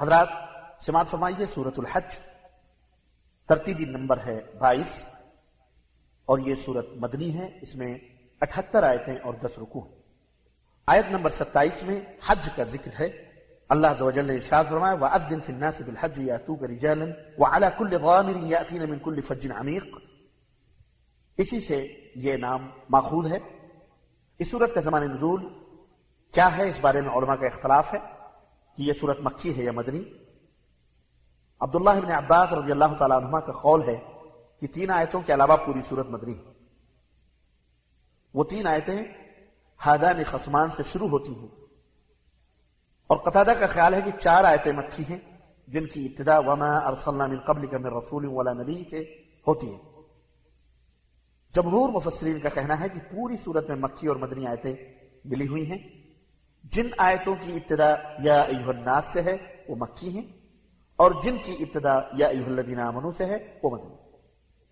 حضرات، سماعت فرمائیے سورت الحج ترتیبی نمبر ہے بائیس اور یہ سورت مدنی ہے، اس میں اٹھہتر آیتیں اور دس رکو ہیں۔ آیت نمبر ستائیس میں حج کا ذکر ہے۔ اللہ عز و جل نے ارشاد فرمایا، وَأَذِّن فِي النَّاسِ بِالْحَجِّ يَأْتُوكَ رِجَالًا وَعَلَى كُلِّ ضَامِرٍ يَأْتِينَ مِنْ كُلِّ فَجٍّ عَمِيقٍ۔ اسی سے یہ نام ماخوذ ہے۔ اس صورت کا زمان نزول کیا ہے؟ اس بارے میں علماء کا اختلاف ہے۔ کہ یہ صورت مکی ہے یا مدنی؟ عبداللہ ابن عباس رضی اللہ تعالیٰ عنہ کا قول ہے کہ تین آیتوں کے علاوہ پوری صورت مدنی ہے۔ وہ تین آیتیں حادان خسمان سے شروع ہوتی ہیں۔ اور قطادہ کا خیال ہے کہ چار آیتیں مکھی ہیں جن کی ابتدا وما ارسلنا من قبل کا من رسول ولا نبی سے ہوتی ہے جمہور مفسرین کا کہنا ہے کہ پوری صورت میں مکھی اور مدنی آیتیں ملی ہوئی ہیں۔ جن آیتوں کی ابتدا یا ایوہ الناس سے ہے، وہ مکی ہیں، اور جن کی ابتدا یا ایوہ الذین آمنو سے ہے، وہ مدنی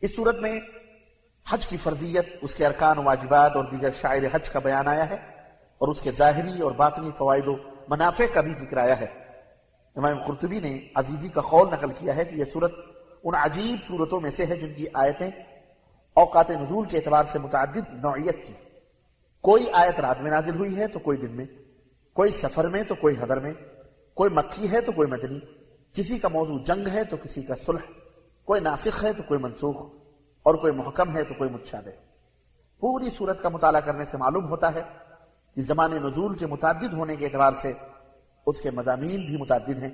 اس صورت میں حج کی فرضیت، اس کے ارکان و واجبات اور دیگر شاعر حج کا بیان آیا ہے، اور اس کے ظاہری اور باطنی فوائد و منافع کا بھی ذکر آیا ہے۔ امام قرطبی نے عزیزی کا قول نقل کیا ہے کہ یہ صورت ان عجیب صورتوں میں سے ہے جن کی آیتیں اوقات نزول کے اعتبار سے متعدد نوعیت کی۔ کوئی آیت رات میں نازل ہوئی ہے تو کوئی دن میں۔ کوئی سفر میں تو کوئی حضر میں، کوئی مکی ہے تو کوئی مدنی، کسی کا موضوع جنگ ہے تو کسی کا صلح، کوئی ناسخ ہے تو کوئی منسوخ، اور کوئی محکم ہے تو کوئی متشابہ۔ پوری صورت کا مطالعہ کرنے سے معلوم ہوتا ہے کہ زمان نزول کے متعدد ہونے کے اعتبار سے اس کے مضامین بھی متعدد ہیں۔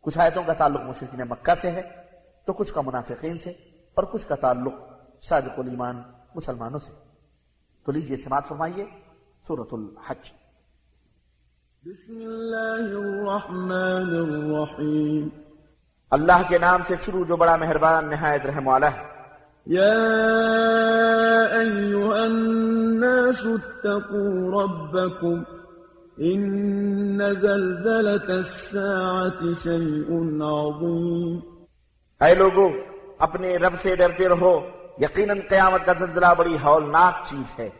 کچھ آیتوں کا تعلق مشرقین مکہ سے ہے، تو کچھ کا منافقین سے، اور کچھ کا تعلق صادق الایمان مسلمانوں سے۔ تو لیجیے سماعت فرمائیے سورت الحج۔ بسم اللہ الرحمن الرحیم۔ اللہ کے نام سے شروع جو بڑا مہربان نہایت رحم والا ہے۔ يا أيها الناس اتقوا ربكم إن زلزلة الساعة شيء عظيم اے لوگو اپنے رب سے ڈرتے رہو یقیناً قیامت کا زلزلہ بڑی ہولناک چیز ہے۔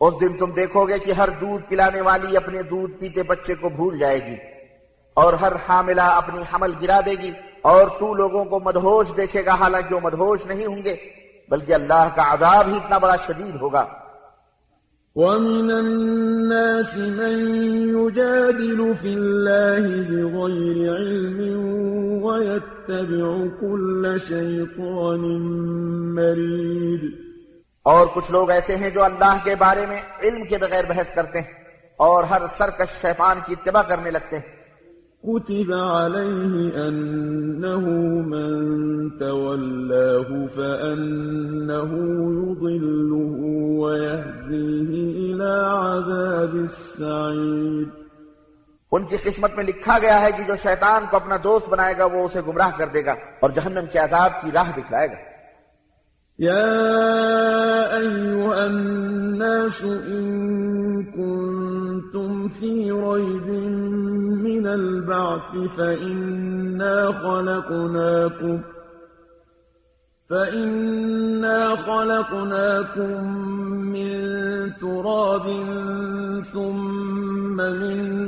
اس دن تم دیکھو گے کہ ہر دودھ پلانے والی اپنے دودھ پیتے بچے کو بھول جائے گی اور ہر حاملہ اپنی حمل گرا دے گی اور تو لوگوں کو مدہوش دیکھے گا، حالانکہ وہ مدہوش نہیں ہوں گے، بلکہ اللہ کا عذاب ہی اتنا بڑا شدید ہوگا۔ ومن الناس من يجادل في الله بغير علم ويتبع كل شيطان مريد اور کچھ لوگ ایسے ہیں جو اللہ کے بارے میں علم کے بغیر بحث کرتے ہیں اور ہر سرکش شیطان کی اتباع کرنے لگتے ہیں۔ كتب عليه أنه من تولاه فأنه يضله ويهديه إلى عذاب السعيد ان کی قسمت میں لکھا گیا ہے کہ جو شیطان کو اپنا دوست بنائے گا وہ اسے گمراہ کر دے گا اور جہنم کے عذاب کی راہ دکھلائے گا۔ يا أيها الناس إن كنتم في ريب من البعث فإنا خلقناكم فإنا خلقناكم من تراب ثم من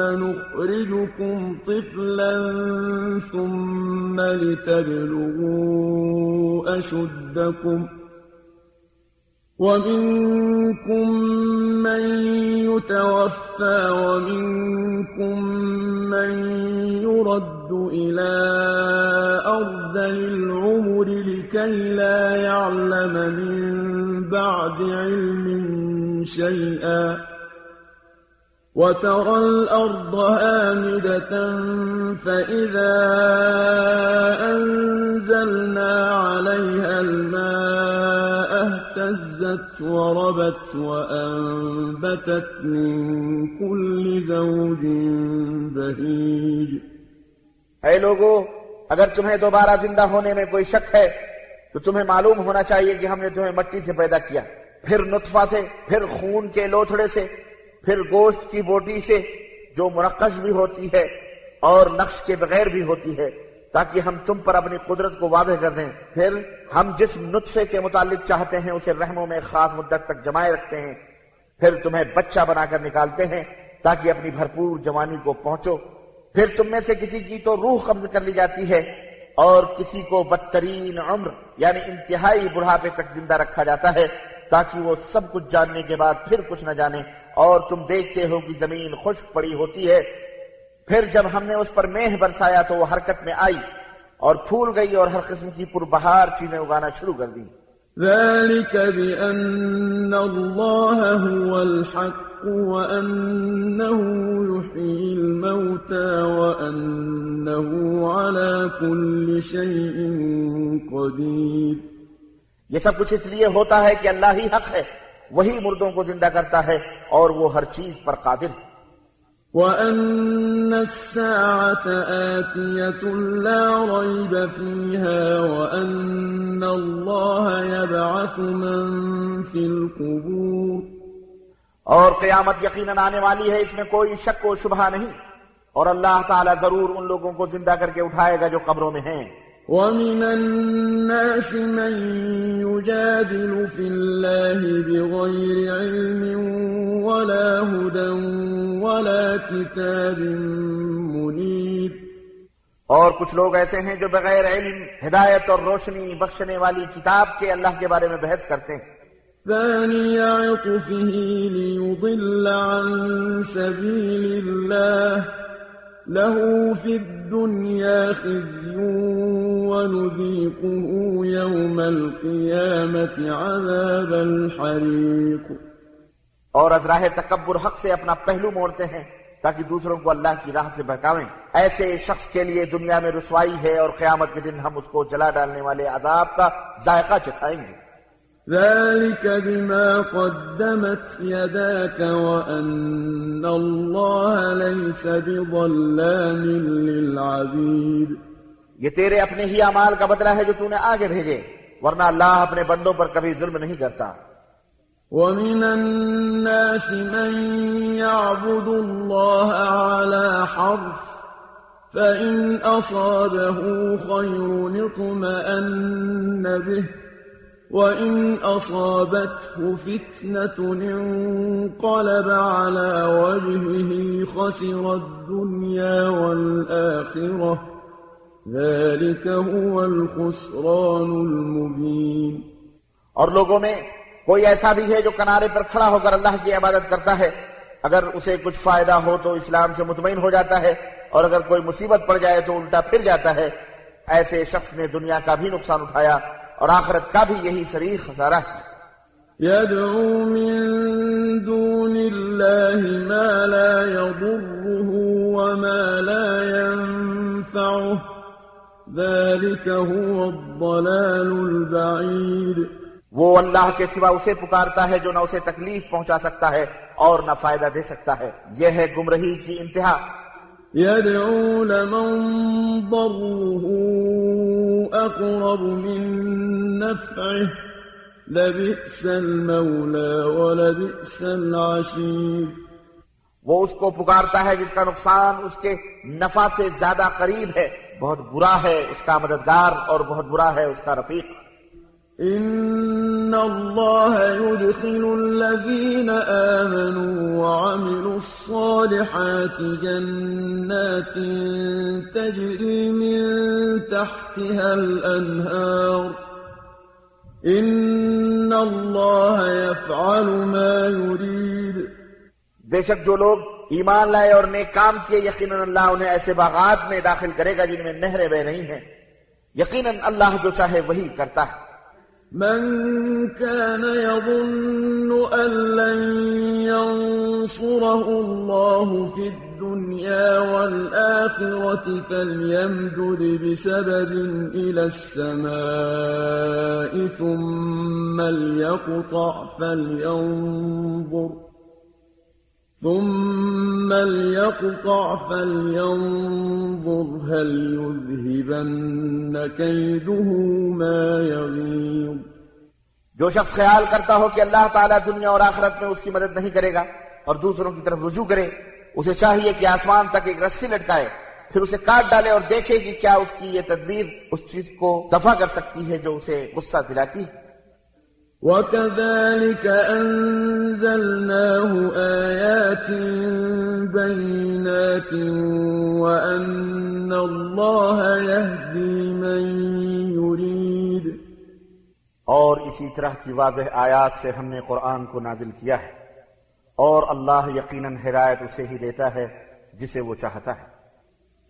نخرجكم طفلا ثم لتبلغوا أشدكم ومنكم من يتوفى ومنكم من يرد إلى أرذل العمر لكي لا يعلم من بعد علم شيئا وترى الأرض هامدة فإذا أنزلنا عليها الماء اهتزت وربت وأنبتت من كل زوج بهيج. اے لوگو، اگر تمہیں دوبارہ زندہ ہونے میں کوئی شک ہے، تو تمہیں معلوم ہونا چاہیے کہ ہم نے تمہیں مٹی سے پیدا کیا۔ پھر نطفہ سے، پھر خون کے لوتھڑے سے پھر گوشت کی بوٹی سے جو منقش بھی ہوتی ہے اور نقش کے بغیر بھی ہوتی ہے، تاکہ ہم تم پر اپنی قدرت کو واضح کر دیں۔ پھر ہم جس نطفے کے متعلق چاہتے ہیں، اسے رحموں میں خاص مدت تک جمائے رکھتے ہیں۔ پھر تمہیں بچہ بنا کر نکالتے ہیں، تاکہ اپنی بھرپور جوانی کو پہنچو۔ پھر تم میں سے کسی کی تو روح قبض کر لی جاتی ہے اور کسی کو بدترین عمر یعنی انتہائی بڑھاپے تک زندہ رکھا جاتا ہے، تاکہ وہ سب کچھ جاننے کے بعد پھر کچھ نہ جانے۔ اور تم دیکھتے ہو کہ زمین خشک پڑی ہوتی ہے۔ پھر جب ہم نے اس پر میہ برسایا تو وہ حرکت میں آئی اور پھول گئی اور ہر قسم کی پربہار چیزیں اگانا شروع کر دی ذلك بأن الله هو الحق وأنه يحيي الموتى وأنه على كل شيء قدير۔ یہ سب کچھ اس لیے ہوتا ہے کہ اللہ ہی حق ہے۔ وہی مردوں کو زندہ کرتا ہے اور وہ ہر چیز پر قادر وأن الساعة آتية لا ريب فيها وأن الله يبعث من في القبور۔ اور قیامت یقیناً آنے والی ہے اس میں کوئی شک و شبہ نہیں۔ اور اللہ تعالیٰ ضرور ان لوگوں کو زندہ کر کے اٹھائے گا جو قبروں میں ہیں۔ ومن الناس من يجادل في الله بغير علم ولا هدى ولا كتاب منير. اور کچھ لوگ ایسے ہیں جو بغیر علم ہدایت اور روشنی بخشنے والی کتاب کے اللہ کے بارے میں بحث کرتے ہیں۔ ثاني عطفه ليضل عن سبيل الله له في الدنيا خزي ونذيقه يوم القيامة عذاب الحريق اور از راہ تکبر حق سے اپنا پہلو موڑتے ہیں تاکہ دوسروں کو اللہ کی راہ سے بہکاویں ایسے شخص کے لیے دنیا میں رسوائی ہے اور قیامت کے دن ہم اس کو جلا ڈالنے والے عذاب کا ذائقہ چکھائیں گے۔ ذلك بما قدمت يداك وأن الله ليس بظلام للعبيد. یہ تیرے اپنے ہی اعمال کا بدلہ ہے جو تو نے آگے بھیجے ورنہ اللہ اپنے بندوں پر کبھی ظلم نہیں کرتا۔ ومن الناس من يعبد الله على حرف فإن أصابه خير اطمأن به. وإن أصابته فتنة انقلب على وجهه خسر الدنيا والآخرة ذلك هو الخسران المبين اور لوگوں میں کوئی ایسا بھی ہے جو کنارے پر کھڑا ہو کر اللہ کی عبادت کرتا ہے؟ اگر اسے کچھ فائدہ ہو تو اسلام سے مطمئن ہو جاتا ہے، اور اگر کوئی مصیبت پڑ جائے تو الٹا پھر جاتا ہے۔ ایسے شخص نے دنیا کا بھی نقصان اٹھایا۔ اور آخرت کا بھی یہی سریح خسارہ ہے۔ يدعو من دون الله ما لا يضره وما لا ينفعه ذلك هو الضلال البعيد وہ اللہ کے سوا اسے پکارتا ہے جو نہ اسے تکلیف پہنچا سکتا ہے اور نہ فائدہ دے سکتا ہے۔ یہ ہے گمرہی کی انتہا۔ يدعو لمن ضره أقرب من نفعه. لبئس المولى ولبئس العشير. وہ اس کو پکارتا ہے جس کا نقصان اس کے نفع سے زیادہ قریب ہے. بہت برا ہے اس کا مددگار اور بہت برا ہے اس کا رفیق. إن الله يدخل الذين آمنوا وعملوا الصالحات جنات تجري من تحتها الأنهار إن الله يفعل ما يريد بے شک جو لوگ ایمان لائے اور نیک کام کیے، یقیناً اللہ انہیں ایسے باغات میں داخل کرے گا جن میں نہریں بہ رہی ہیں۔ یقیناً اللہ جو چاہے وہی کرتا ہے۔ من كان يظن أن لن ينصره الله في الدنيا والآخرة فليمدد بسبب إلى السماء ثم ليقطع فلينظر ثم ليقطع فلينظر هل يذهبن كيده ما يغيظ۔ جو شخص خیال کرتا ہو کہ اللہ تعالیٰ دنیا اور آخرت میں اس کی مدد نہیں کرے گا اور دوسروں کی طرف رجوع کرے، اسے چاہیے کہ آسمان تک ایک رسی لٹکائے، پھر اسے کاٹ ڈالے اور دیکھے کہ کیا اس کی یہ تدبیر اس چیز کو دفع کر سکتی ہے جو اسے غصہ دلاتی ہے۔ وكذلك أنزلناه آيات بينات وأن الله يهدي من يريد۔ اور اسی طرح کی واضح آیات سے ہم نے قرآن کو نازل کیا ہے اور اللہ یقیناً ہدایت اسے ہی دیتا ہے جسے وہ چاہتا ہے۔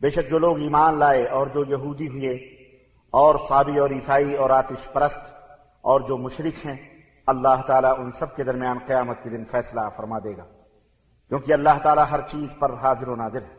بے شک جو لوگ ایمان لائے اور جو یہودی ہوئے، اور صابی اور عیسائی اور آتش پرست اور جو مشرک ہیں، اللہ تعالیٰ ان سب کے درمیان قیامت کے دن فیصلہ فرما دے گا، کیونکہ اللہ تعالیٰ ہر چیز پر حاضر و نادر ہے۔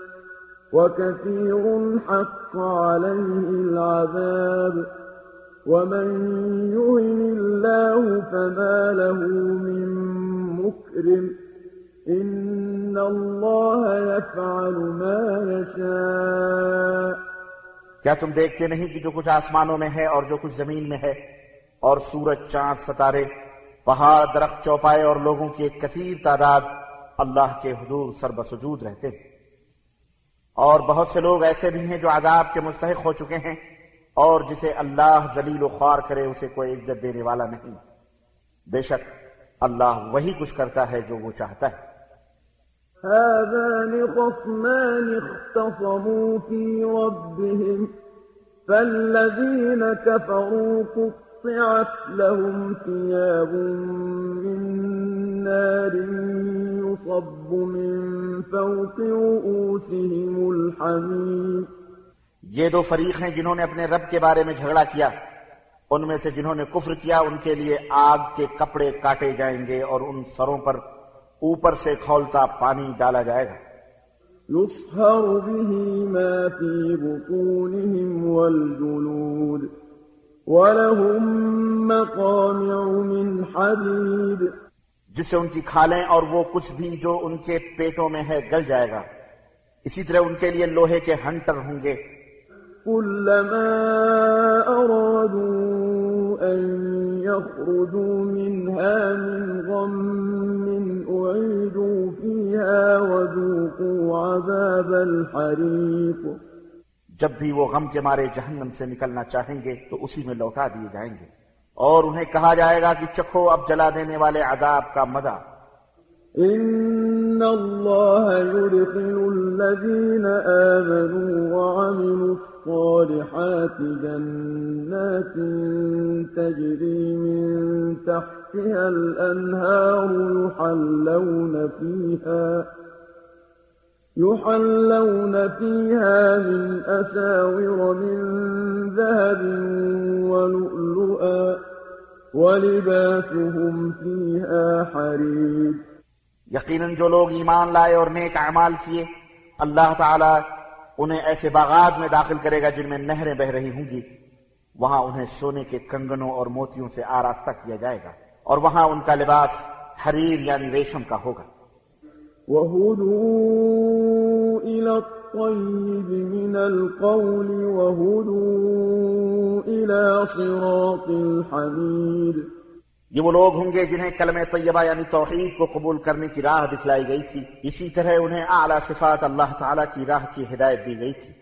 وكثير حق عليه العذاب ومن يهن الله فما له من مكرم إن الله يفعل ما يشاء کیا تم دیکھتے نہیں کہ جو کچھ آسمانوں میں ہے اور جو کچھ زمین میں ہے اور سورج، چاند، ستارے، پہاڑ، درخت، چوپائے اور لوگوں کی ایک کثیر تعداد اللہ کے حضور سر بسجود رہتے ہیں؟ اور بہت سے لوگ ایسے بھی ہیں جو عذاب کے مستحق ہو چکے ہیں اور جسے اللہ ذلیل و خوار کرے، اسے کوئی عزت دینے والا نہیں۔ بے شک اللہ وہی کچھ کرتا ہے جو وہ چاہتا ہے۔ هذان خصمان اختصموا في ربهم، فالذين كفروا قطعت لهم ثياب من نار يصب من فوق رؤوسهم الحميم. یہ دو فریق ہیں جنہوں نے اپنے رب کے بارے میں جھگڑا کیا۔ ان میں سے جنہوں نے کفر کیا ان کے لیے آگ کے کپڑے کاٹے جائیں گے اور ان سروں پر اوپر سے کھولتا پانی ڈالا جائے گا۔ يصهر به ما في بطونهم والجلود۔ ولهم مقامع من حديد جس سے ان کی کھالیں اور وہ کچھ بھی جو ان کے پیٹوں میں ہے گل جائے گا۔ اسی طرح ان کے لیے لوہے کے ہنٹر ہوں گے۔ كلما أرادوا أن يخرجوا منها من غم أعيدوا فيها وذوقوا عذاب الحريق جب بھی وہ غم کے مارے جہنم سے نکلنا چاہیں گے تو اسی میں لوٹا دیے جائیں گے۔ اور انہیں کہا جائے گا کہ چکھو، اب جلا دینے والے عذاب کا مزہ إن الله يدخل الذين آمنوا وعملوا الصالحات جنات تجري من تحتها الأنهار يحلون فيها يحلون فيها من أساور من ذهب ولؤلؤا ولباسهم فيها حرير. یقیناً جو لوگ ایمان لائے اور نیک اعمال کیے، اللہ تعالی انہیں ایسے باغات میں داخل کرے گا جن میں نہریں بہ رہی ہوں گی۔ وہاں انہیں سونے کے کنگنوں اور موتیوں سے آراستہ کیا جائے گا اور وہاں ان کا لباس حریر یعنی ریشم کا ہوگا۔ وهدوا إلى الطيب من القول وهدوا إلى صراط الحميد. یہ لوگ ہوں گے جنہیں کلم طیبہ یعنی توحید کو قبول کرنے کی راہ دکھلائی گئی تھی اسی طرح انہیں اعلی صفات اللہ تعالی کی راہ کی ہدایت دی گئی تھی۔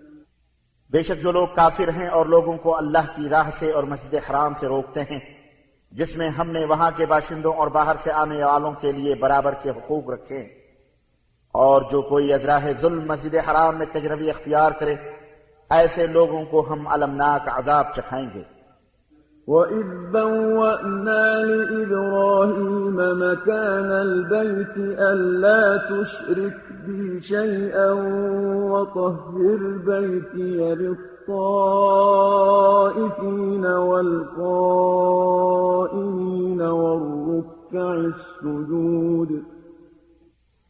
بے شک جو لوگ کافر ہیں اور لوگوں کو اللہ کی راہ سے اور مسجد حرام سے روکتے ہیں، جس میں ہم نے وہاں کے باشندوں اور باہر سے آنے والوں کے لیے برابر کے حقوق رکھے۔ ہیں اور جو کوئی ازراہ ظلم مسجد حرام میں تجربی اختیار کرے، ایسے لوگوں کو ہم المناک عذاب چکھائیں گے۔ وَإِذْ بَوَّأْنَا لِإِبْرَاهِيمَ مَكَانَ الْبَيْتِ أَلَّا تُشْرِكْ بِي شَيْئًا وَطَهِّرْ بَيْتِيَ لِلطَّائِفِينَ وَالْقَائِمِينَ وَالرُّكَّعِ السُّجُودِ.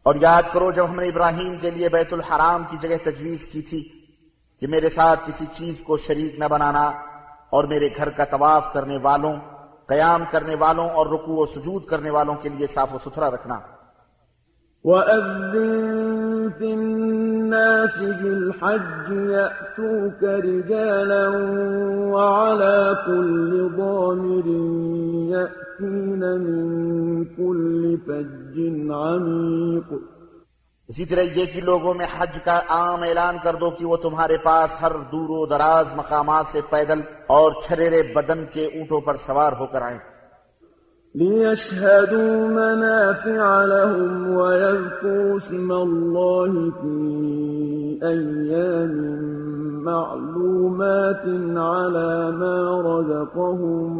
اور یاد کرو جب ہم نے ابراہیم کے لیے بیت الحرام کی جگہ تجویز کی تھی کہ میرے ساتھ کسی چیز کو شریک نہ بنانا اور میرے گھر کا طواف کرنے والوں، قیام کرنے والوں اور رکوع و سجود کرنے والوں کے لیے صاف و ستھرا رکھنا۔ وَأَذِّن فِي النَّاسِ بِالْحَجِّ يَأْتُوكَ رِجَالًا وَعَلَى كُلِّ ضَامِرٍ يَأْتِينَ مِن كُلِّ فَجٍّ عَمِيقٍ اسی طرح یہ کہ لوگوں میں حج کا عام اعلان کر دو کہ وہ تمہارے پاس ہر دور و دراز مقامات سے پیدل اور چھریرے بدن کے اونٹوں پر سوار ہو کر آئیں۔ لِيَشْهَدُوا مَنَافِعَ لَهُمْ وَيَذْكُرُوا اسْمَ اللَّهِ فِي أَيَّامٍ مَّعْلُومَاتٍ عَلَى مَا رَزَقَهُم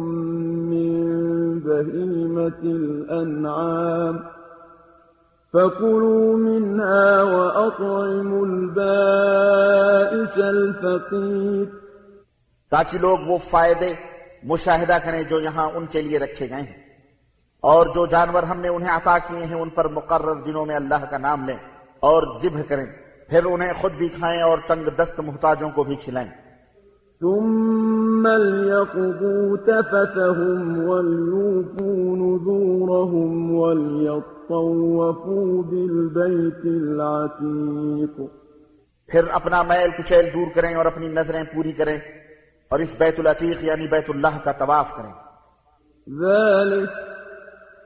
مِّن بَهِيمَةِ الْأَنْعَامِ. فَكُلُوا مِنْهَا وَأَطْعِمُوا الْبَائِسَ الْفَقِيرَ. تاکہ لوگ وہ فائدے مشاہدہ کریں جو یہاں ان کے لیے رکھے گئے ہیں۔ اور جو جانور ہم نے انہیں عطا کیے ہیں ان پر مقرر دنوں میں اللہ کا نام لیں اور ذبح کریں۔ پھر انہیں خود بھی کھائیں اور تنگ دست محتاجوں کو بھی کھلائیں۔ ثم ليقضوا تفتهم وليوفوا نذورهم وليطوفوا بالبيت العتيق۔ پھر اپنا میل کچیل دور کریں اور اپنی نظریں پوری کریں اور اس بیت العتیق یعنی بیت اللہ کا طواف کریں۔ ذلك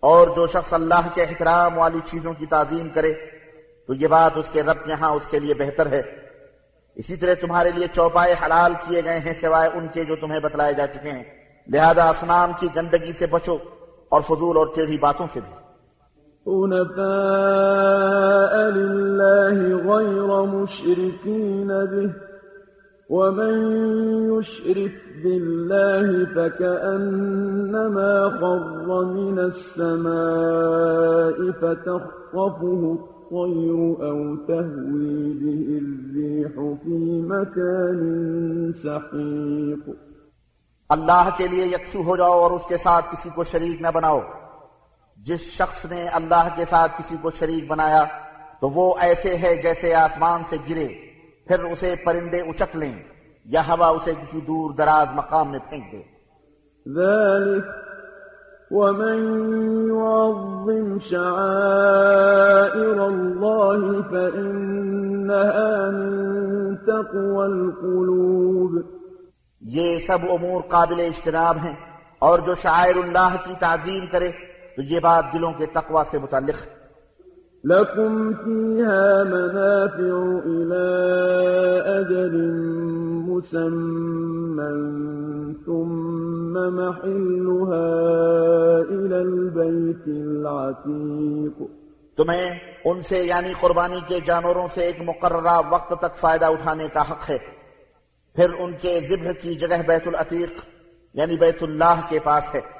اور جو شخص اللہ کے احترام والی چیزوں کی تعظیم کرے، تو یہ بات اس کے رب یہاں اس کے لیے بہتر ہے۔ اسی طرح تمہارے لیے چوپائے حلال کیے گئے ہیں سوائے ان کے جو تمہیں بتلائے جا چکے ہیں۔ لہذا اسنام کی گندگی سے بچو اور فضول اور ٹیڑھی باتوں سے بھی۔ حنفاء لله غير مشركين به ومن يشرك بالله فكأنما خر من السماء فتخطفه الطير أو تهوي به الريح في مكان سحيق. اللہ کے لیے یکسو ہو جاؤ اور اس کے ساتھ کسی کو شریک نہ بناؤ۔ جس شخص نے اللہ کے ساتھ کسی کو شریک بنایا، تو وہ ایسے ہے جیسے آسمان سے گرے، پھر اسے پرندے اچک لیں۔ یا ہوا اسے کسی دور دراز مقام میں پھینک دے۔ ذلك ومن يعظم شعائر الله فإنها من تقوى القلوب۔ یہ سب امور قابل اجتناب ہیں اور جو شاعر اللہ کی تعظیم کرے تو یہ بات دلوں کے تقوی سے متعلق ہے لكم فيها منافع إلى أجل مسمى ثم محلها إلى البيت العتيق تمہیں ان سے یعنی قربانی کے جانوروں سے ایک مقررہ وقت تک فائدہ اٹھانے کا حق ہے۔ پھر ان کے ذبح کی جگہ بیت العتیق یعنی بیت اللہ کے پاس ہے۔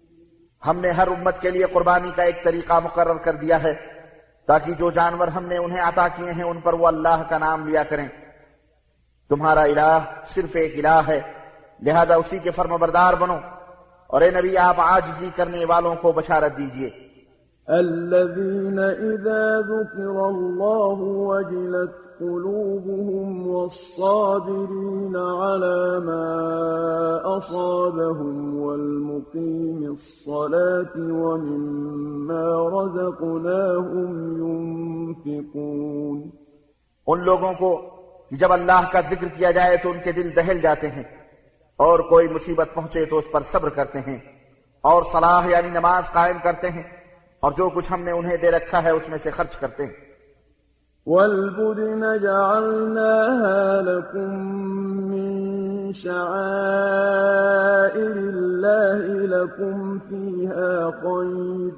ہم نے ہر امت کے لیے قربانی کا ایک طریقہ مقرر کر دیا ہے تاکہ جو جانور ہم نے انہیں عطا کیے ہیں ان پر وہ اللہ کا نام لیا کریں۔ تمہارا الہ صرف ایک الہ ہے، لہذا اسی کے فرم بردار بنو اور اے نبی آپ آجزی کرنے والوں کو بشارت دیجیے۔ الذين إذا ذكر الله وجلت قلوبهم والصابرين على ما أصابهم والمقيم الصلاة ومما رزقناهم ينفقون ان لوگوں کو جب اللہ کا ذکر کیا جائے تو ان کے دل دہل جاتے ہیں اور کوئی مصیبت پہنچے تو اس پر صبر کرتے ہیں اور صلاح یعنی نماز قائم کرتے ہیں اور جو کچھ ہم نے انہیں دے رکھا ہے اس میں سے خرچ کرتے ہیں۔ والبدن جعلناها لكم من شعائر الله لكم فيها خير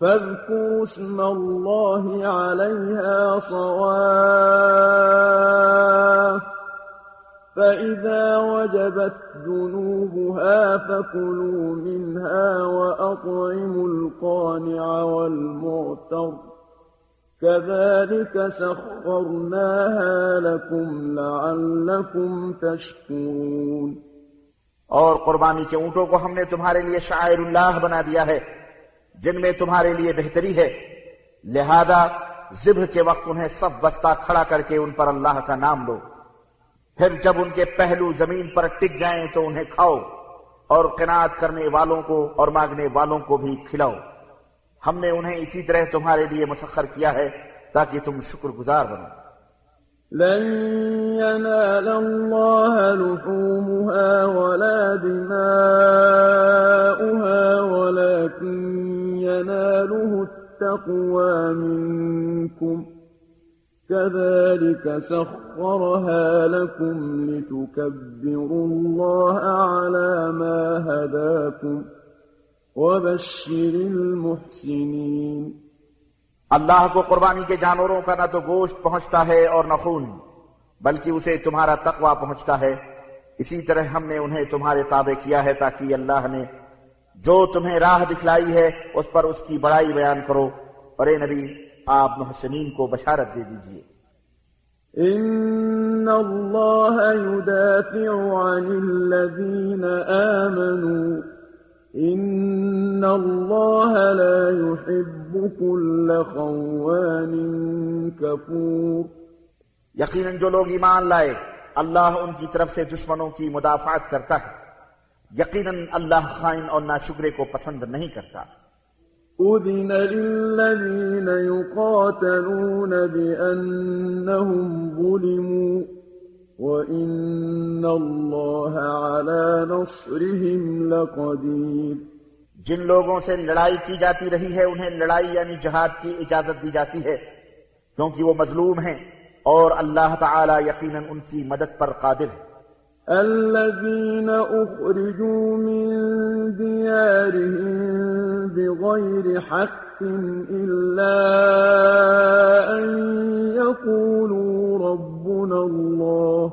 فاذكروا اسم الله عليها صواف فإذا وجبت جنوبها فكلوا منها وأطعموا القانع والمعتر كذلك سخرناها لكم لعلكم تشكرون اور قربانی کے اونٹوں کو ہم نے تمہارے لیے شاعر اللہ بنا دیا ہے، جن میں تمہارے لیے بہتری ہے۔ لہذا، ذبح کے وقت انہیں سب بستہ کھڑا کر کے ان پر اللہ کا نام لو۔ پھر جب ان کے پہلو زمین پر ٹک جائیں تو انہیں کھاؤ اور قناعت کرنے والوں کو اور مانگنے والوں کو بھی کھلاؤ۔ ہم نے انہیں اسی طرح تمہارے لیے مسخر کیا ہے تاکہ تم شکر گزار بنو۔ لن ينال الله لحومها ولا دماؤها ولكن يناله التقوى منكم۔ كذلك سخرها لكم لتكبروا الله على ما هداكم وبشر المحسنين. اللہ کو قربانی کے جانوروں کا نہ تو گوشت پہنچتا ہے اور نہ خون، بلکہ اسے تمہارا تقوی پہنچتا ہے۔ اسی طرح ہم نے انہیں تمہارے تابع کیا ہے تاکہ اللہ نے جو تمہیں راہ دکھلائی ہے، اس پر اس کی بڑائی بیان کرو۔ اور اے نبی آپ محسنین کو بشارت دے دیجیے۔ إن الله يدافع عن الذين آمنوا۔ إن الله لا يحب كل خوان كفور۔ یقیناً جو لوگ ایمان لائے اللہ ان کی طرف سے دشمنوں کی مدافعت کرتا ہے۔ یقیناً اللہ خائن اور ناشکرے کو پسند نہیں کرتا۔ أذن للذين يقاتلون بأنهم ظلموا وإن الله على نصرهم لقدير جن لوگوں سے لڑائی کی جاتی رہی ہے، انہیں لڑائی یعنی جہاد کی اجازت دی جاتی ہے، کیونکہ وہ مظلوم ہیں اور اللہ تعالی یقیناً ان کی مدد پر قادر ہے الذين أخرجوا من ديارهم بغير حق إلا أن يقولوا ربنا الله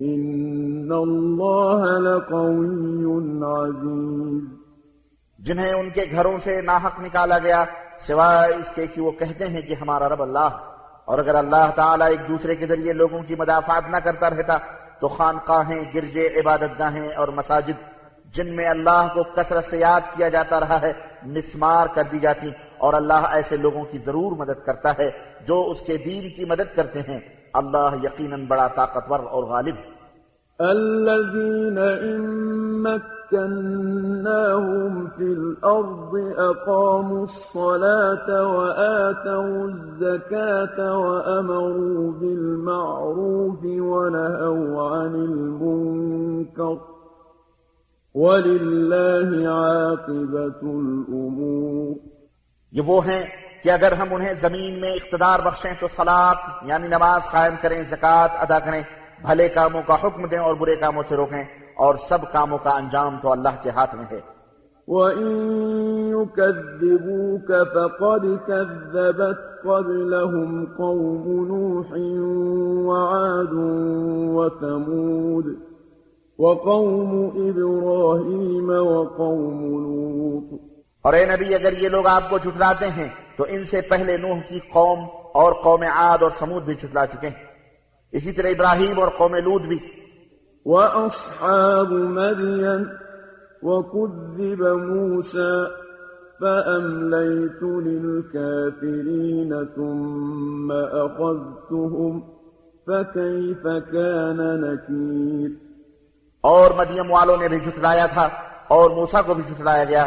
إن الله لقوي عزيز۔ جنہیں ان کے گھروں سے ناحق نکالا گیا، سوائے اس کے کہ وہ کہتے ہیں کہ ہمارا رب اللہ اور اگر اللہ تعالیٰ ایک دوسرے کے ذریعے لوگوں کی مدافعات نہ کرتا رہتا، تو خانقاہیں، گرجے عبادت گاہیں اور مساجد، جن میں اللہ کو کثرت سے یاد کیا جاتا رہا ہے، مسمار کر دی جاتی۔ اور اللہ ایسے لوگوں کی ضرور مدد کرتا ہے جو اس کے دین کی مدد کرتے ہیں۔ اللہ یقیناً بڑا طاقتور اور غالب. الذين إن مكناهم في الأرض أقاموا الصلاة وآتوا الزكاة وأمروا بالمعروف ونهوا عن المنكر. ولله عاقبة الأمور. یہ وہ ہیں کہ اگر ہم انہیں زمین میں اقتدار بخشیں تو سلاد یعنی نماز قائم کریں زکوٰۃ ادا کریں بھلے کاموں کا حکم دیں اور برے کاموں سے روکیں اور سب کاموں کا انجام تو اللہ کے ہاتھ میں ہے۔ وَإِن يُكَذِّبُوكَ فَقَدْ كَذَّبَتْ قَبْلَهُمْ قَوْمُ نُوحٍ وَعَادٌ وَثَمُودُ وَقَوْمُ إِبْرَاهِيمَ وَقَوْمُ لُوطٍ اور اے نبی اگر یہ لوگ آپ کو جھٹلاتے ہیں تو ان سے پہلے نوح کی قوم اور قوم عاد اور سمود بھی جھٹلا چکے ہیں۔ اسی طرح ابراہیم اور قوم لود بھی۔ وأصحاب مدين وكذب موسى فأمليت للكافرين ثم أخذتهم فكيف كان نكير۔ اور مدیم والوں نے بھی جھٹلایا تھا اور موسا کو بھی جھٹلایا گیا۔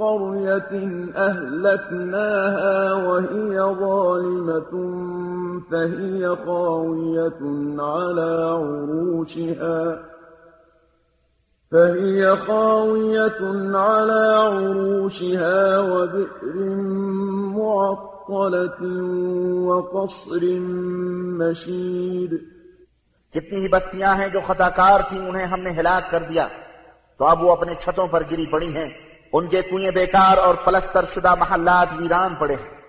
قرية أهلكناها وهي ظالمة فهي خاوية على عروشها فهي خاوية على عروشها وبئر معطلة وقصر مشيد کتنی ہی بستیاں ہیں جو خطا کار تھیں انہیں ہم نے ہلاک کر دیا۔ تو اب وہ اپنے چھتوں پر گری پڑی ہیں۔ ان کے کنویں بیکار اور پلستر شدہ محلات ویران پڑے ہیں۔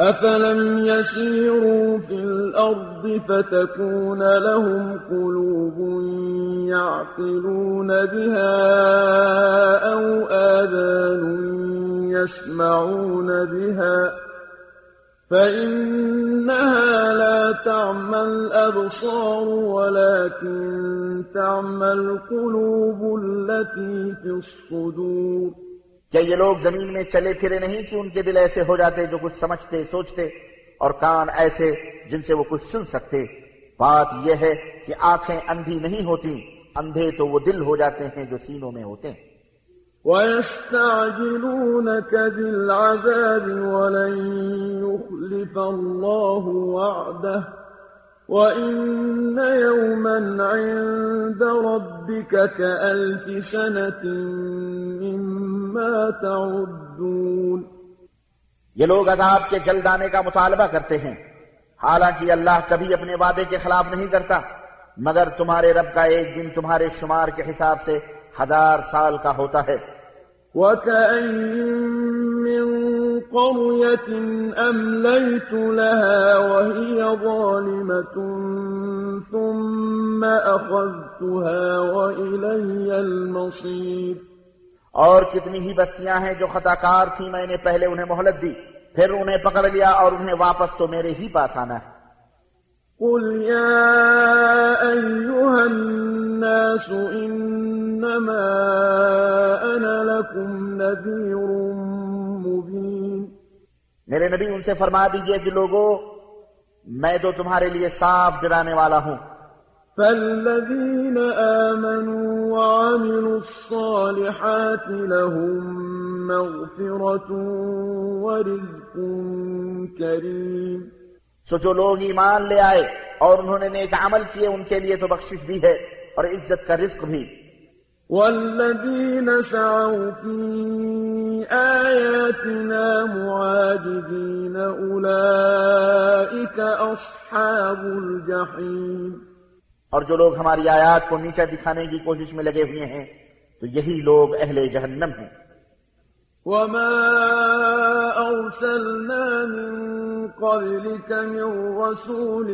أفلم يسيروا في الأرض فتكون لهم قلوب يعقلون بها أو آذان يسمعون بها فإنها لا تعمى الأبصار ولكن تعمى القلوب التي في الصدور کیا یہ لوگ زمین میں چلے پھرے نہیں کہ ان کے دل ایسے ہو جاتے جو کچھ سمجھتے، سوچتے اور کان ایسے جن سے وہ کچھ سن سکتے؟ بات یہ ہے کہ آنکھیں اندھی نہیں ہوتی اندھے تو وہ دل ہو جاتے ہیں جو سینوں میں ہوتے ہیں۔ ويستعجلونك بالعذاب ولن يخلف الله وعده وإن يوما عند ربك كألف سنة مما تعدون یہ لوگ عذاب کے جلد آنے کا مطالبہ کرتے ہیں۔ حالانکہ اللہ کبھی اپنے وعدے کے خلاف نہیں کرتا، مگر تمہارے رب کا ایک دن تمہارے شمار کے حساب سے ہزار سال کا ہوتا ہے۔ وكأين من قرية أمليت لها وهي ظالمة ثم أخذتها وإلي المصير اور کتنی ہی بستیاں ہیں جو خطا کار تھیں میں نے پہلے انہیں مہلت دی، پھر انہیں پکڑ لیا اور انہیں واپس تو میرے ہی پاس آنا ہے۔ قل يا أيها الناس إنما أنا لكم نذير مبين میرے نبی ان سے فرما دیجئے کہ لوگو میں تو تمہارے لیے صاف ڈرانے والا ہوں فالذين آمنوا وعملوا الصالحات لهم مغفرة ورزق كريم سو جو لوگ ایمان لے آئے اور انہوں نے نیک عمل کیے ان کے لیے تو بخشش بھی ہے اور عزت کا رزق بھی۔ والذين سعوا في آياتنا معاجزين أولئك أصحاب الجحيم اور جو لوگ ہماری آیات کو نیچا دکھانے کی کوشش میں لگے ہوئے ہیں تو یہی لوگ اہل جہنم ہیں۔ وما أرسلنا من قبلك من رسول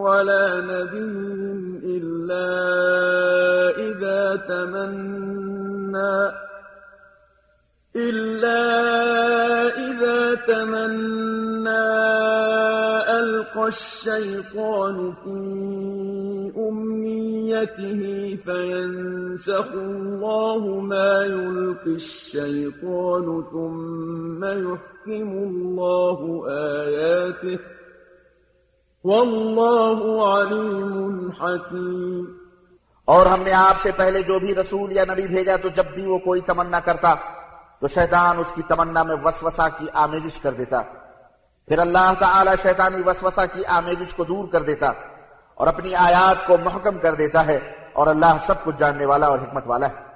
ولا نبي إلا إذا تمنى إلا إذا تمنى ألقى الشيطان في أمنيته فينسخ الله ما يلقي الشيطان ثم يحكم الله آياته. والله عليم حكيم. اور ہم نے آپ سے پہلے جو بھی رسول یا نبی بھیجا تو جب بھی وہ کوئی تمنا کرتا تو شیطان اس کی تمنا میں وسوسہ کی آمیزش کر دیتا. پھر اللہ تعالی شیطانی وسوسہ کی آمیزش کو دور کر دیتا. اور اپنی آیات کو محکم کر دیتا ہے اور اللہ سب کچھ جاننے والا اور حکمت والا ہے۔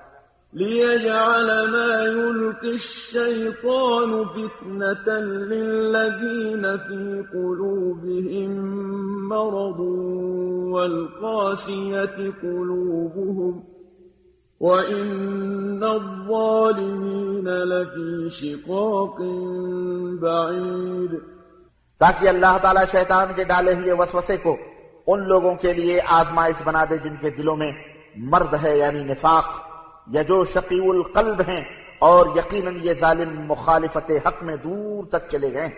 ليجعل ما يلقي الشيطان فتنة للذين في قلوبهم مرض والقاسية قلوبهم وإن الظالمين لفي شقاق بعيد۔ تاکہ اللہ تعالیٰ شیطان کے ڈالے ہوئے وسوسے کو ان لوگوں کے لیے آزمائش بنا دے جن کے دلوں میں مرد ہے یعنی نفاق یا جو شقی القلب ہیں، اور یقیناً یہ ظالم مخالفت حق میں دور تک چلے گئے ہیں۔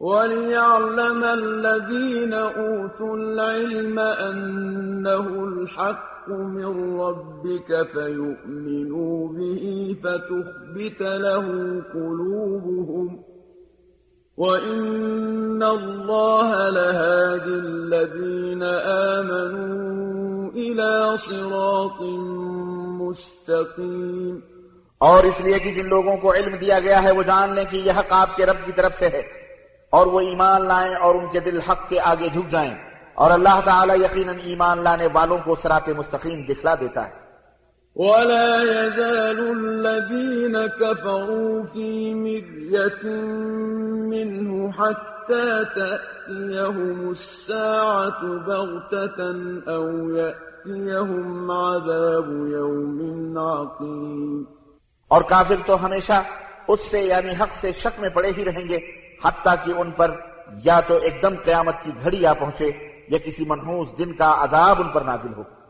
وليعلم الذين أوتوا العلم أنه الحق من ربك فيؤمنوا به فتخبت له قلوبهم وإن الله لهادي الذين آمنوا إلى صراط مستقيم اور اس لیے کہ جن لوگوں کو علم دیا گیا ہے وہ جان لیں کہ یہ حق آپ کے رب کی طرف سے ہے اور وہ ایمان لائیں اور ان کے دل حق کے آگے جھک جائیں اور اللہ تعالی یقیناً ایمان لانے والوں کو سرات مستقیم دکھلا دیتا ہے۔ ولا يزال الذين كفروا في مرية منه حتى تأتيهم الساعة بغتة أو يأتيهم عذاب يوم عقيم. اور کافر تو ہمیشہ اس سے یعنی حق سے شک میں پڑے ہی رہیں گے، حتیٰ کہ ان پر یا تو ایک دم قیامت کی گھڑی آ پہنچے یا کسی منحوس دن کا عذاب ان پر نازل ہو۔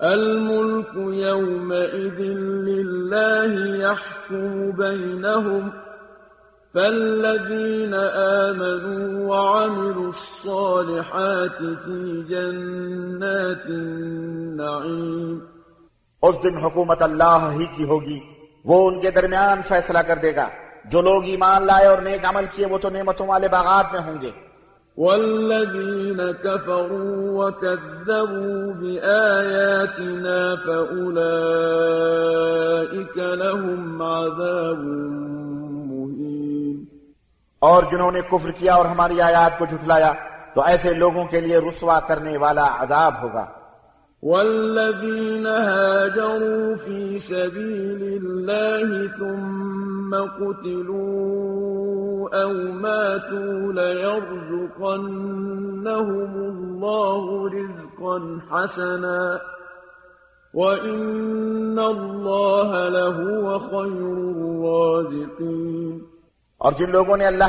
الملك يومئذ لله يحكم بينهم فالذين آمنوا وعملوا الصالحات في جنات النعيم اس دن حکومت اللہ ہی کی ہوگی، وہ ان کے درمیان فیصلہ کر دے گا۔ جو لوگ ایمان لائے اور نیک عمل کیے، وہ تو نعمتوں والے باغات میں ہوں گے۔ والذين كفروا وكذبوا بآياتنا فأولئك لهم عذاب مهين اور جنہوں نے کفر کیا اور ہماری آیات کو جھٹلایا، تو ایسے لوگوں کے لیے رسوا کرنے والا عذاب ہوگا۔ والذين هاجروا في سبيل الله ثم قتلوا أو ماتوا ليرزقنهم الله رزقا حسنا. وإن الله لهو خير الرازقين. اور جن لوگوں نے اللہ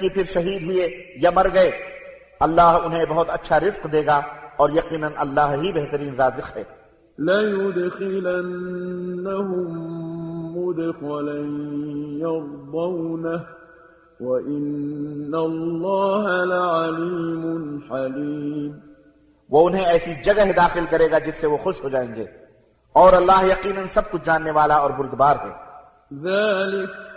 کی پھر شہید ہوئے یا مر گئے اللہ انہیں بہت اچھا رزق دے گا۔ اور یقیناً اللہ ہی بہترین رازق ہے۔ لَيُدْخِلَنَّهُمْ مُدْخَلًا يَرْضَوْنَهُ وَإِنَّ اللَّهَ لَعَلِيمٌ حَلِيمٌ۔ وہ انہیں ایسی جگہ داخل کرے گا جس سے وہ خوش ہو جائیں گے۔ اور اللہ یقیناً سب کچھ جاننے والا اور بردبار ہے۔ ذَلِكَ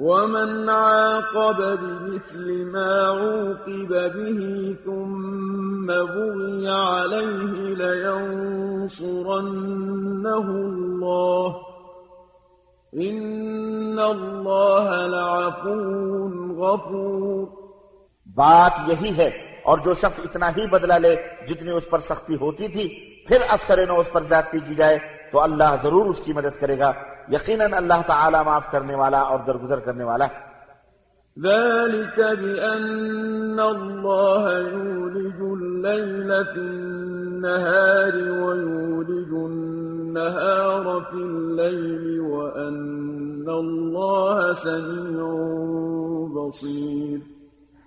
ومن عاقب بمثل ما عوقب به ثم بغي عليه لينصرنه الله إن الله لعفو غفور۔ بات یہی ہے، اور جو شخص اتنا ہی بدلہ لے جتنی اس پر سختی ہوتی تھی، پھر اثر نو اس پر زیادتی کی جائے تو اللہ ضرور اس کی مدد کرے گا۔ یقیناً اللہ تعالی معاف کرنے والا اور درگزر کرنے والا ہے۔ ذلك بأن الله يولج الليل في النهار ويولج النهار في الليل وأن الله سميع بصير۔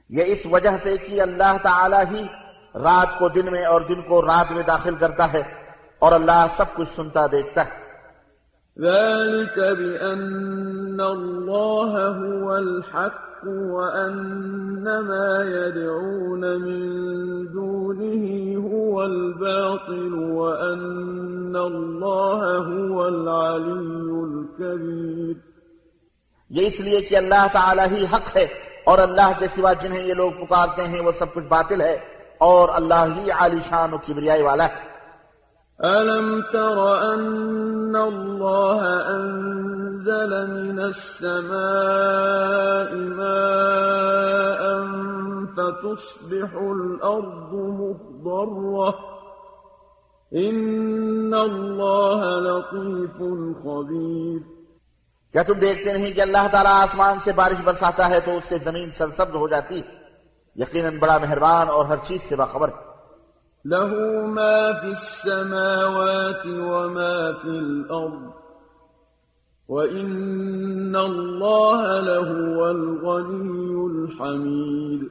یہ اس وجہ سے کہ اللہ تعالی ہی رات کو دن میں اور دن کو رات میں داخل کرتا ہے اور اللہ سب کچھ سنتا دیکھتا ہے۔ ذلك بأن الله هو الحق وأن ما يدعون من دونه هو الباطل وأن الله هو العلي الكبير. یہ اس لیے کہ اللہ تعالی ہی حق ہے اور اللہ کے سوا جنہیں یہ لوگ پکارتے ہیں وہ سب کچھ باطل ہے اور اللہ ہی عالی شان و کبریائی والا ہے۔ ألم تر أن الله أنزل من السماء ماء فتصبح الأرض مخضرة إن الله لطيف خبير کیا تم دیکھتے نہیں کہ اللہ تعالیٰ آسمان سے بارش برساتا ہے تو اس سے زمین سرسبز ہو جاتی یقیناً بڑا مہربان اور ہر چیز سے باخبر ہے۔ له ما في السماوات وما في الأرض، وإن الله لهو الغني الحميد.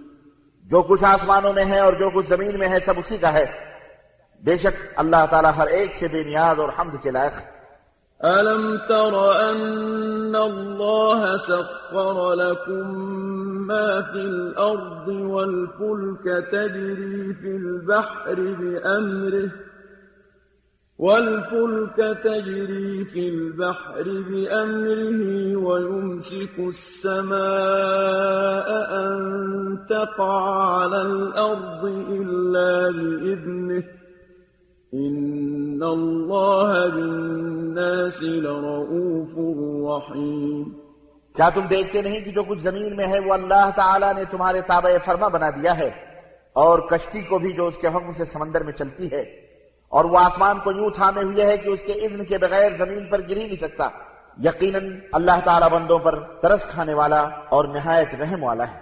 جو کچھ آسمانوں میں ہے اور جو کچھ زمین میں ہے، سب اسی کا ہے۔ بے شک اللہ تعالیٰ ہر ایک سے بے نیاز اور حمد کے لائق ہے ألم تر أن الله سخر لكم ما في الأرض والفلك تجري في البحر بأمره والفلك تجري في البحر بأمره ويمسك السماء أن تقع على الأرض إلا بإذنه إن الله بالناس لرؤوف رحيم کیا تم دیکھتے نہیں کہ جو کچھ زمین میں ہے وہ اللہ تعالیٰ نے تمہارے تابع فرما بنا دیا ہے؟ اور کشتی کو بھی جو اس کے حکم سے سمندر میں چلتی ہے، اور وہ آسمان کو یوں تھامے ہوئے ہے کہ اس کے اذن کے بغیر زمین پر گر ہی نہیں سکتا۔ یقیناً اللہ تعالیٰ بندوں پر ترس کھانے والا اور نہایت رحم والا ہے۔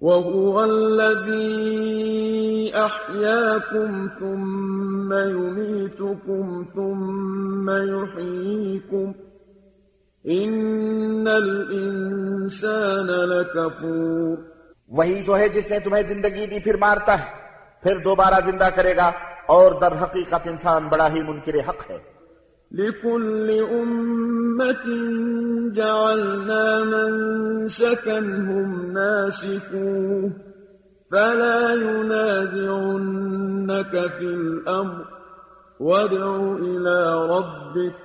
وهو الذي أحياكم ثم يميتكم ثم يحييكم إن الإنسان لكفور وہی تو ہے جس نے تمہیں زندگی دی پھر مارتا ہے، پھر دوبارہ زندہ کرے گا اور در حقیقت انسان بڑا ہی منکر حق ہے۔ لكل أمة جعلنا منسكا، هم ناسكوه. فلا ينازعنك في الأمر، وادع إلى ربك،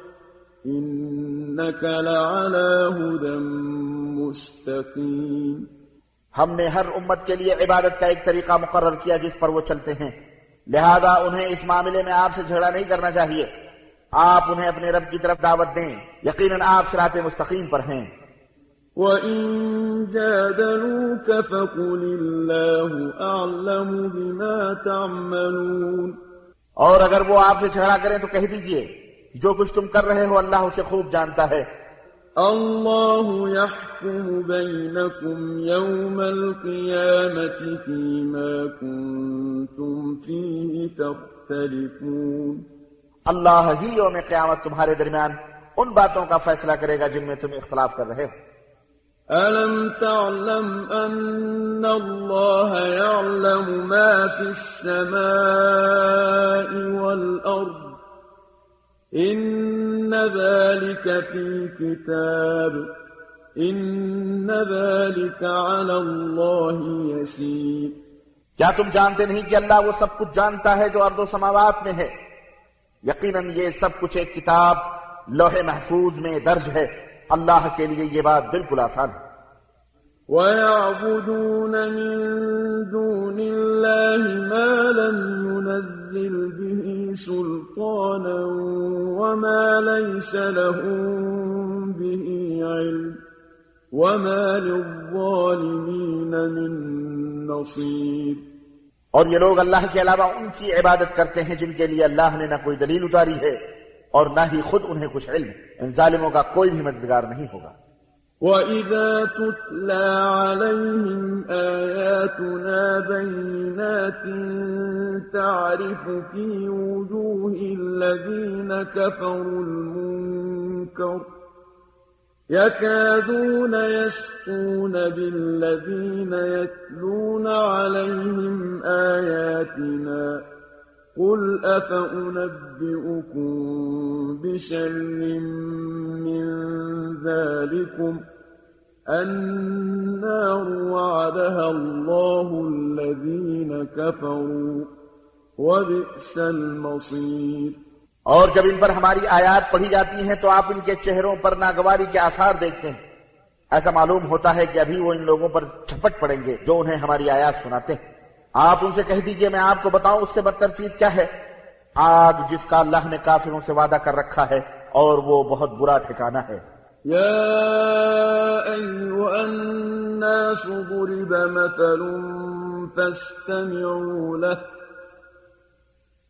إنك لعلى هدى مستقيم. ہم نے ہر امت کے لیے عبادت کا ایک طریقہ مقرر کیا جس پر وہ چلتے ہیں۔ لہذا انہیں اس معاملے میں آپ سے جھگڑا نہیں کرنا چاہیے۔ آپ انہیں اپنے رب کی طرف دعوت دیں۔ یقیناً آپ صراط مستقیم پر ہیں۔ وَإِن جَادَلُوكَ فَقُلِ اللَّهُ أَعْلَمُ بِمَا تَعْمَلُونَ۔ اور اگر وہ آپ سے جھگڑا کریں تو کہہ دیجیے جو کچھ تم کر رہے ہو اللہ اسے خوب جانتا ہے۔ الله يحكم بينكم يوم القيامة فيما كنتم فيه تختلفون۔ اللہ ہی یوم قیامت تمہارے درمیان ان باتوں کا فیصلہ کرے گا جن میں تم اختلاف کر رہے ہو۔ ألم تعلم أن الله يعلم ما في السماء والأرض إن ذلك في كتاب إن ذلك على الله يسير۔ کیا تم جانتے نہیں کہ اللہ وہ سب کچھ جانتا ہے جو ارض و سماوات میں ہے؟ یقیناً یہ سب کچھ ایک کتاب لوح محفوظ میں درج ہے۔ اللہ کے لیے یہ بات بالکل آسان ہے۔ وَيَعْبُدُونَ مِن دُونِ اللَّهِ مَا لَمْ يُنَزِّلْ بِهِ سُلْطَانًا وَمَا لَيْسَ لَهُمْ بِهِ عِلْمٍ وَمَا لِلظَّالِمِينَ مِن نَصِيرٍ اور یہ لوگ اللہ کے علاوہ ان کی عبادت کرتے ہیں جن کے لیے اللہ نے نہ کوئی دلیل اتاری ہے اور نہ ہی خود انہیں کچھ علم، ان ظالموں کا کوئی بھی مددگار نہیں ہوگا۔ وَإِذَا تُتْلَى عَلَيْهِمْ آيَاتُنَا بَيِّنَاتٍ تَعْرِفُ فِي وُجُوهِ الَّذِينَ كَفَرُوا الْمُنكَرَ يكادون يسقون بالذين يتلون عليهم آياتنا قل أفأنبئكم بشر من ذلكم النار وعدها الله الذين كفروا وبئس المصير اور جب ان پر ہماری آیات پڑھی جاتی ہیں تو آپ ان کے چہروں پر ناگواری کے آثار دیکھتے ہیں۔ ایسا معلوم ہوتا ہے کہ ابھی وہ ان لوگوں پر چھپٹ پڑیں گے جو انہیں ہماری آیات سناتے ہیں۔ آپ ان سے کہہ دیجیے، میں آپ کو بتاؤں اس سے بدتر چیز کیا ہے۔ آگ جس کا اللہ نے کافروں سے وعدہ کر رکھا ہے اور وہ بہت برا ٹھکانہ ہے۔ يا أيها الناس ضرب مثل فاستمعوا له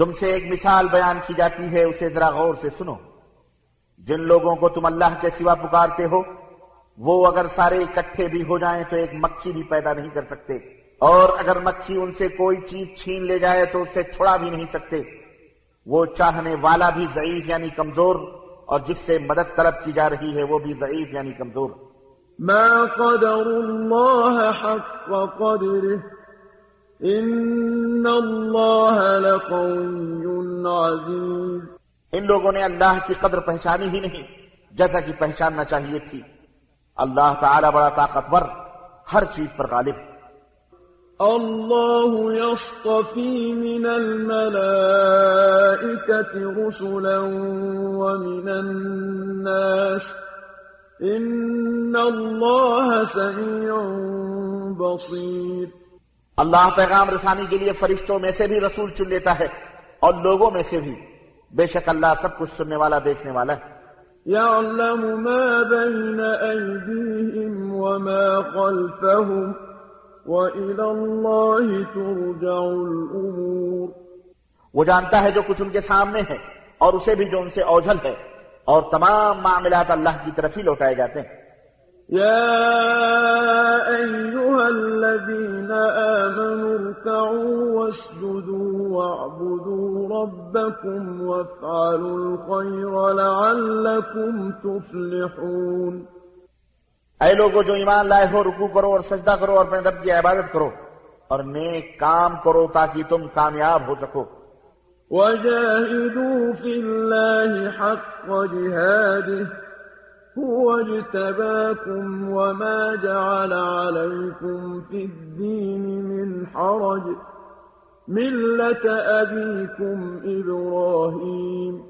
تم سے ایک مثال بیان کی جاتی ہے، اسے ذرا غور سے سنو۔ جن لوگوں کو تم اللہ کے سوا پکارتے ہو، وہ اگر سارے اکٹھے بھی ہو جائیں تو ایک مکھی بھی پیدا نہیں کر سکتے۔ اور اگر مکھی ان سے کوئی چیز چھین لے جائے تو اسے چھڑا بھی نہیں سکتے۔ وہ چاہنے والا بھی ضعیف یعنی کمزور، اور جس سے مدد طلب کی جا رہی ہے وہ بھی ضعیف یعنی کمزور۔ ما قدر الله حق قدره۔ ان اللہ لقوی عزیز ان لوگوں نے اللہ کی قدر پہچانی ہی نہیں جیسا کہ پہچاننا چاہیے تھی۔ اللہ تعالی بڑا طاقتور ہر چیز پر غالب۔ الله يصطفي من الملائكة رسلا ومن الناس۔ إن الله سميع بصير اللہ پیغام رسانی کے لیے فرشتوں میں سے بھی رسول چن لیتا ہے اور لوگوں میں سے بھی۔ بے شک اللہ سب کچھ سننے والا دیکھنے والا ہے۔ يعلم ما بين أيديهم وما خلفهم وإلى الله ترجع الأمور وہ جانتا ہے جو کچھ ان کے سامنے ہے اور اسے بھی جو ان سے اوجھل ہے اور تمام معاملات اللہ کی طرف ہی لوٹائے جاتے ہیں۔ يا أيها الذين آمنوا اركعوا واسجدوا واعبدوا ربكم وافعلوا الخير لعلكم تفلحون. اے لوگو جو ایمان لائے ہو رکوع کرو اور سجدہ کرو اور اپنے رب کی عبادت کرو اور نیک کام کرو تاکہ تم کامیاب ہو سکو۔ وجاهدوا في الله حق جهاده. هو اجتباكم وما جعل عليكم في الدين من حرج. ملة أبيكم إبراهيم.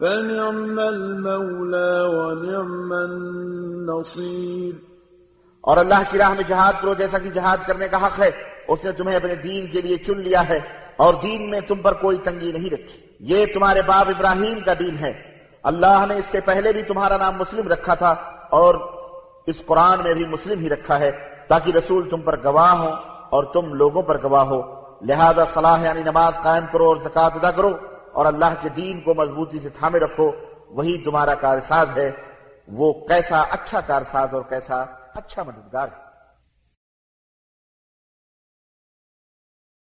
فنعم المولى ونعم النصير. اور اللہ کی راہ میں جہاد کرو، جیسا کہ جہاد کرنے کا حق ہے، اس نے تمہیں اپنے دین کے لیے چن لیا ہے، اور دین میں تم پر کوئی تنگی نہیں رکھی۔ یہ تمہارے باپ ابراہیم کا دین ہے۔ اللہ نے اس سے پہلے بھی تمہارا نام مسلم رکھا تھا، اور اس قرآن میں بھی مسلم ہی رکھا ہے، تاکہ رسول تم پر گواہ ہو اور تم لوگوں پر گواہ ہو۔ لہذا صلاح یعنی نماز قائم کرو اور زکات ادا کرو۔ اور اللہ کے دین کو مضبوطی سے تھامے رکھو، وہی تمہارا کارساز ہے۔ وہ کیسا اچھا کارساز اور کیسا اچھا مددگار ہے۔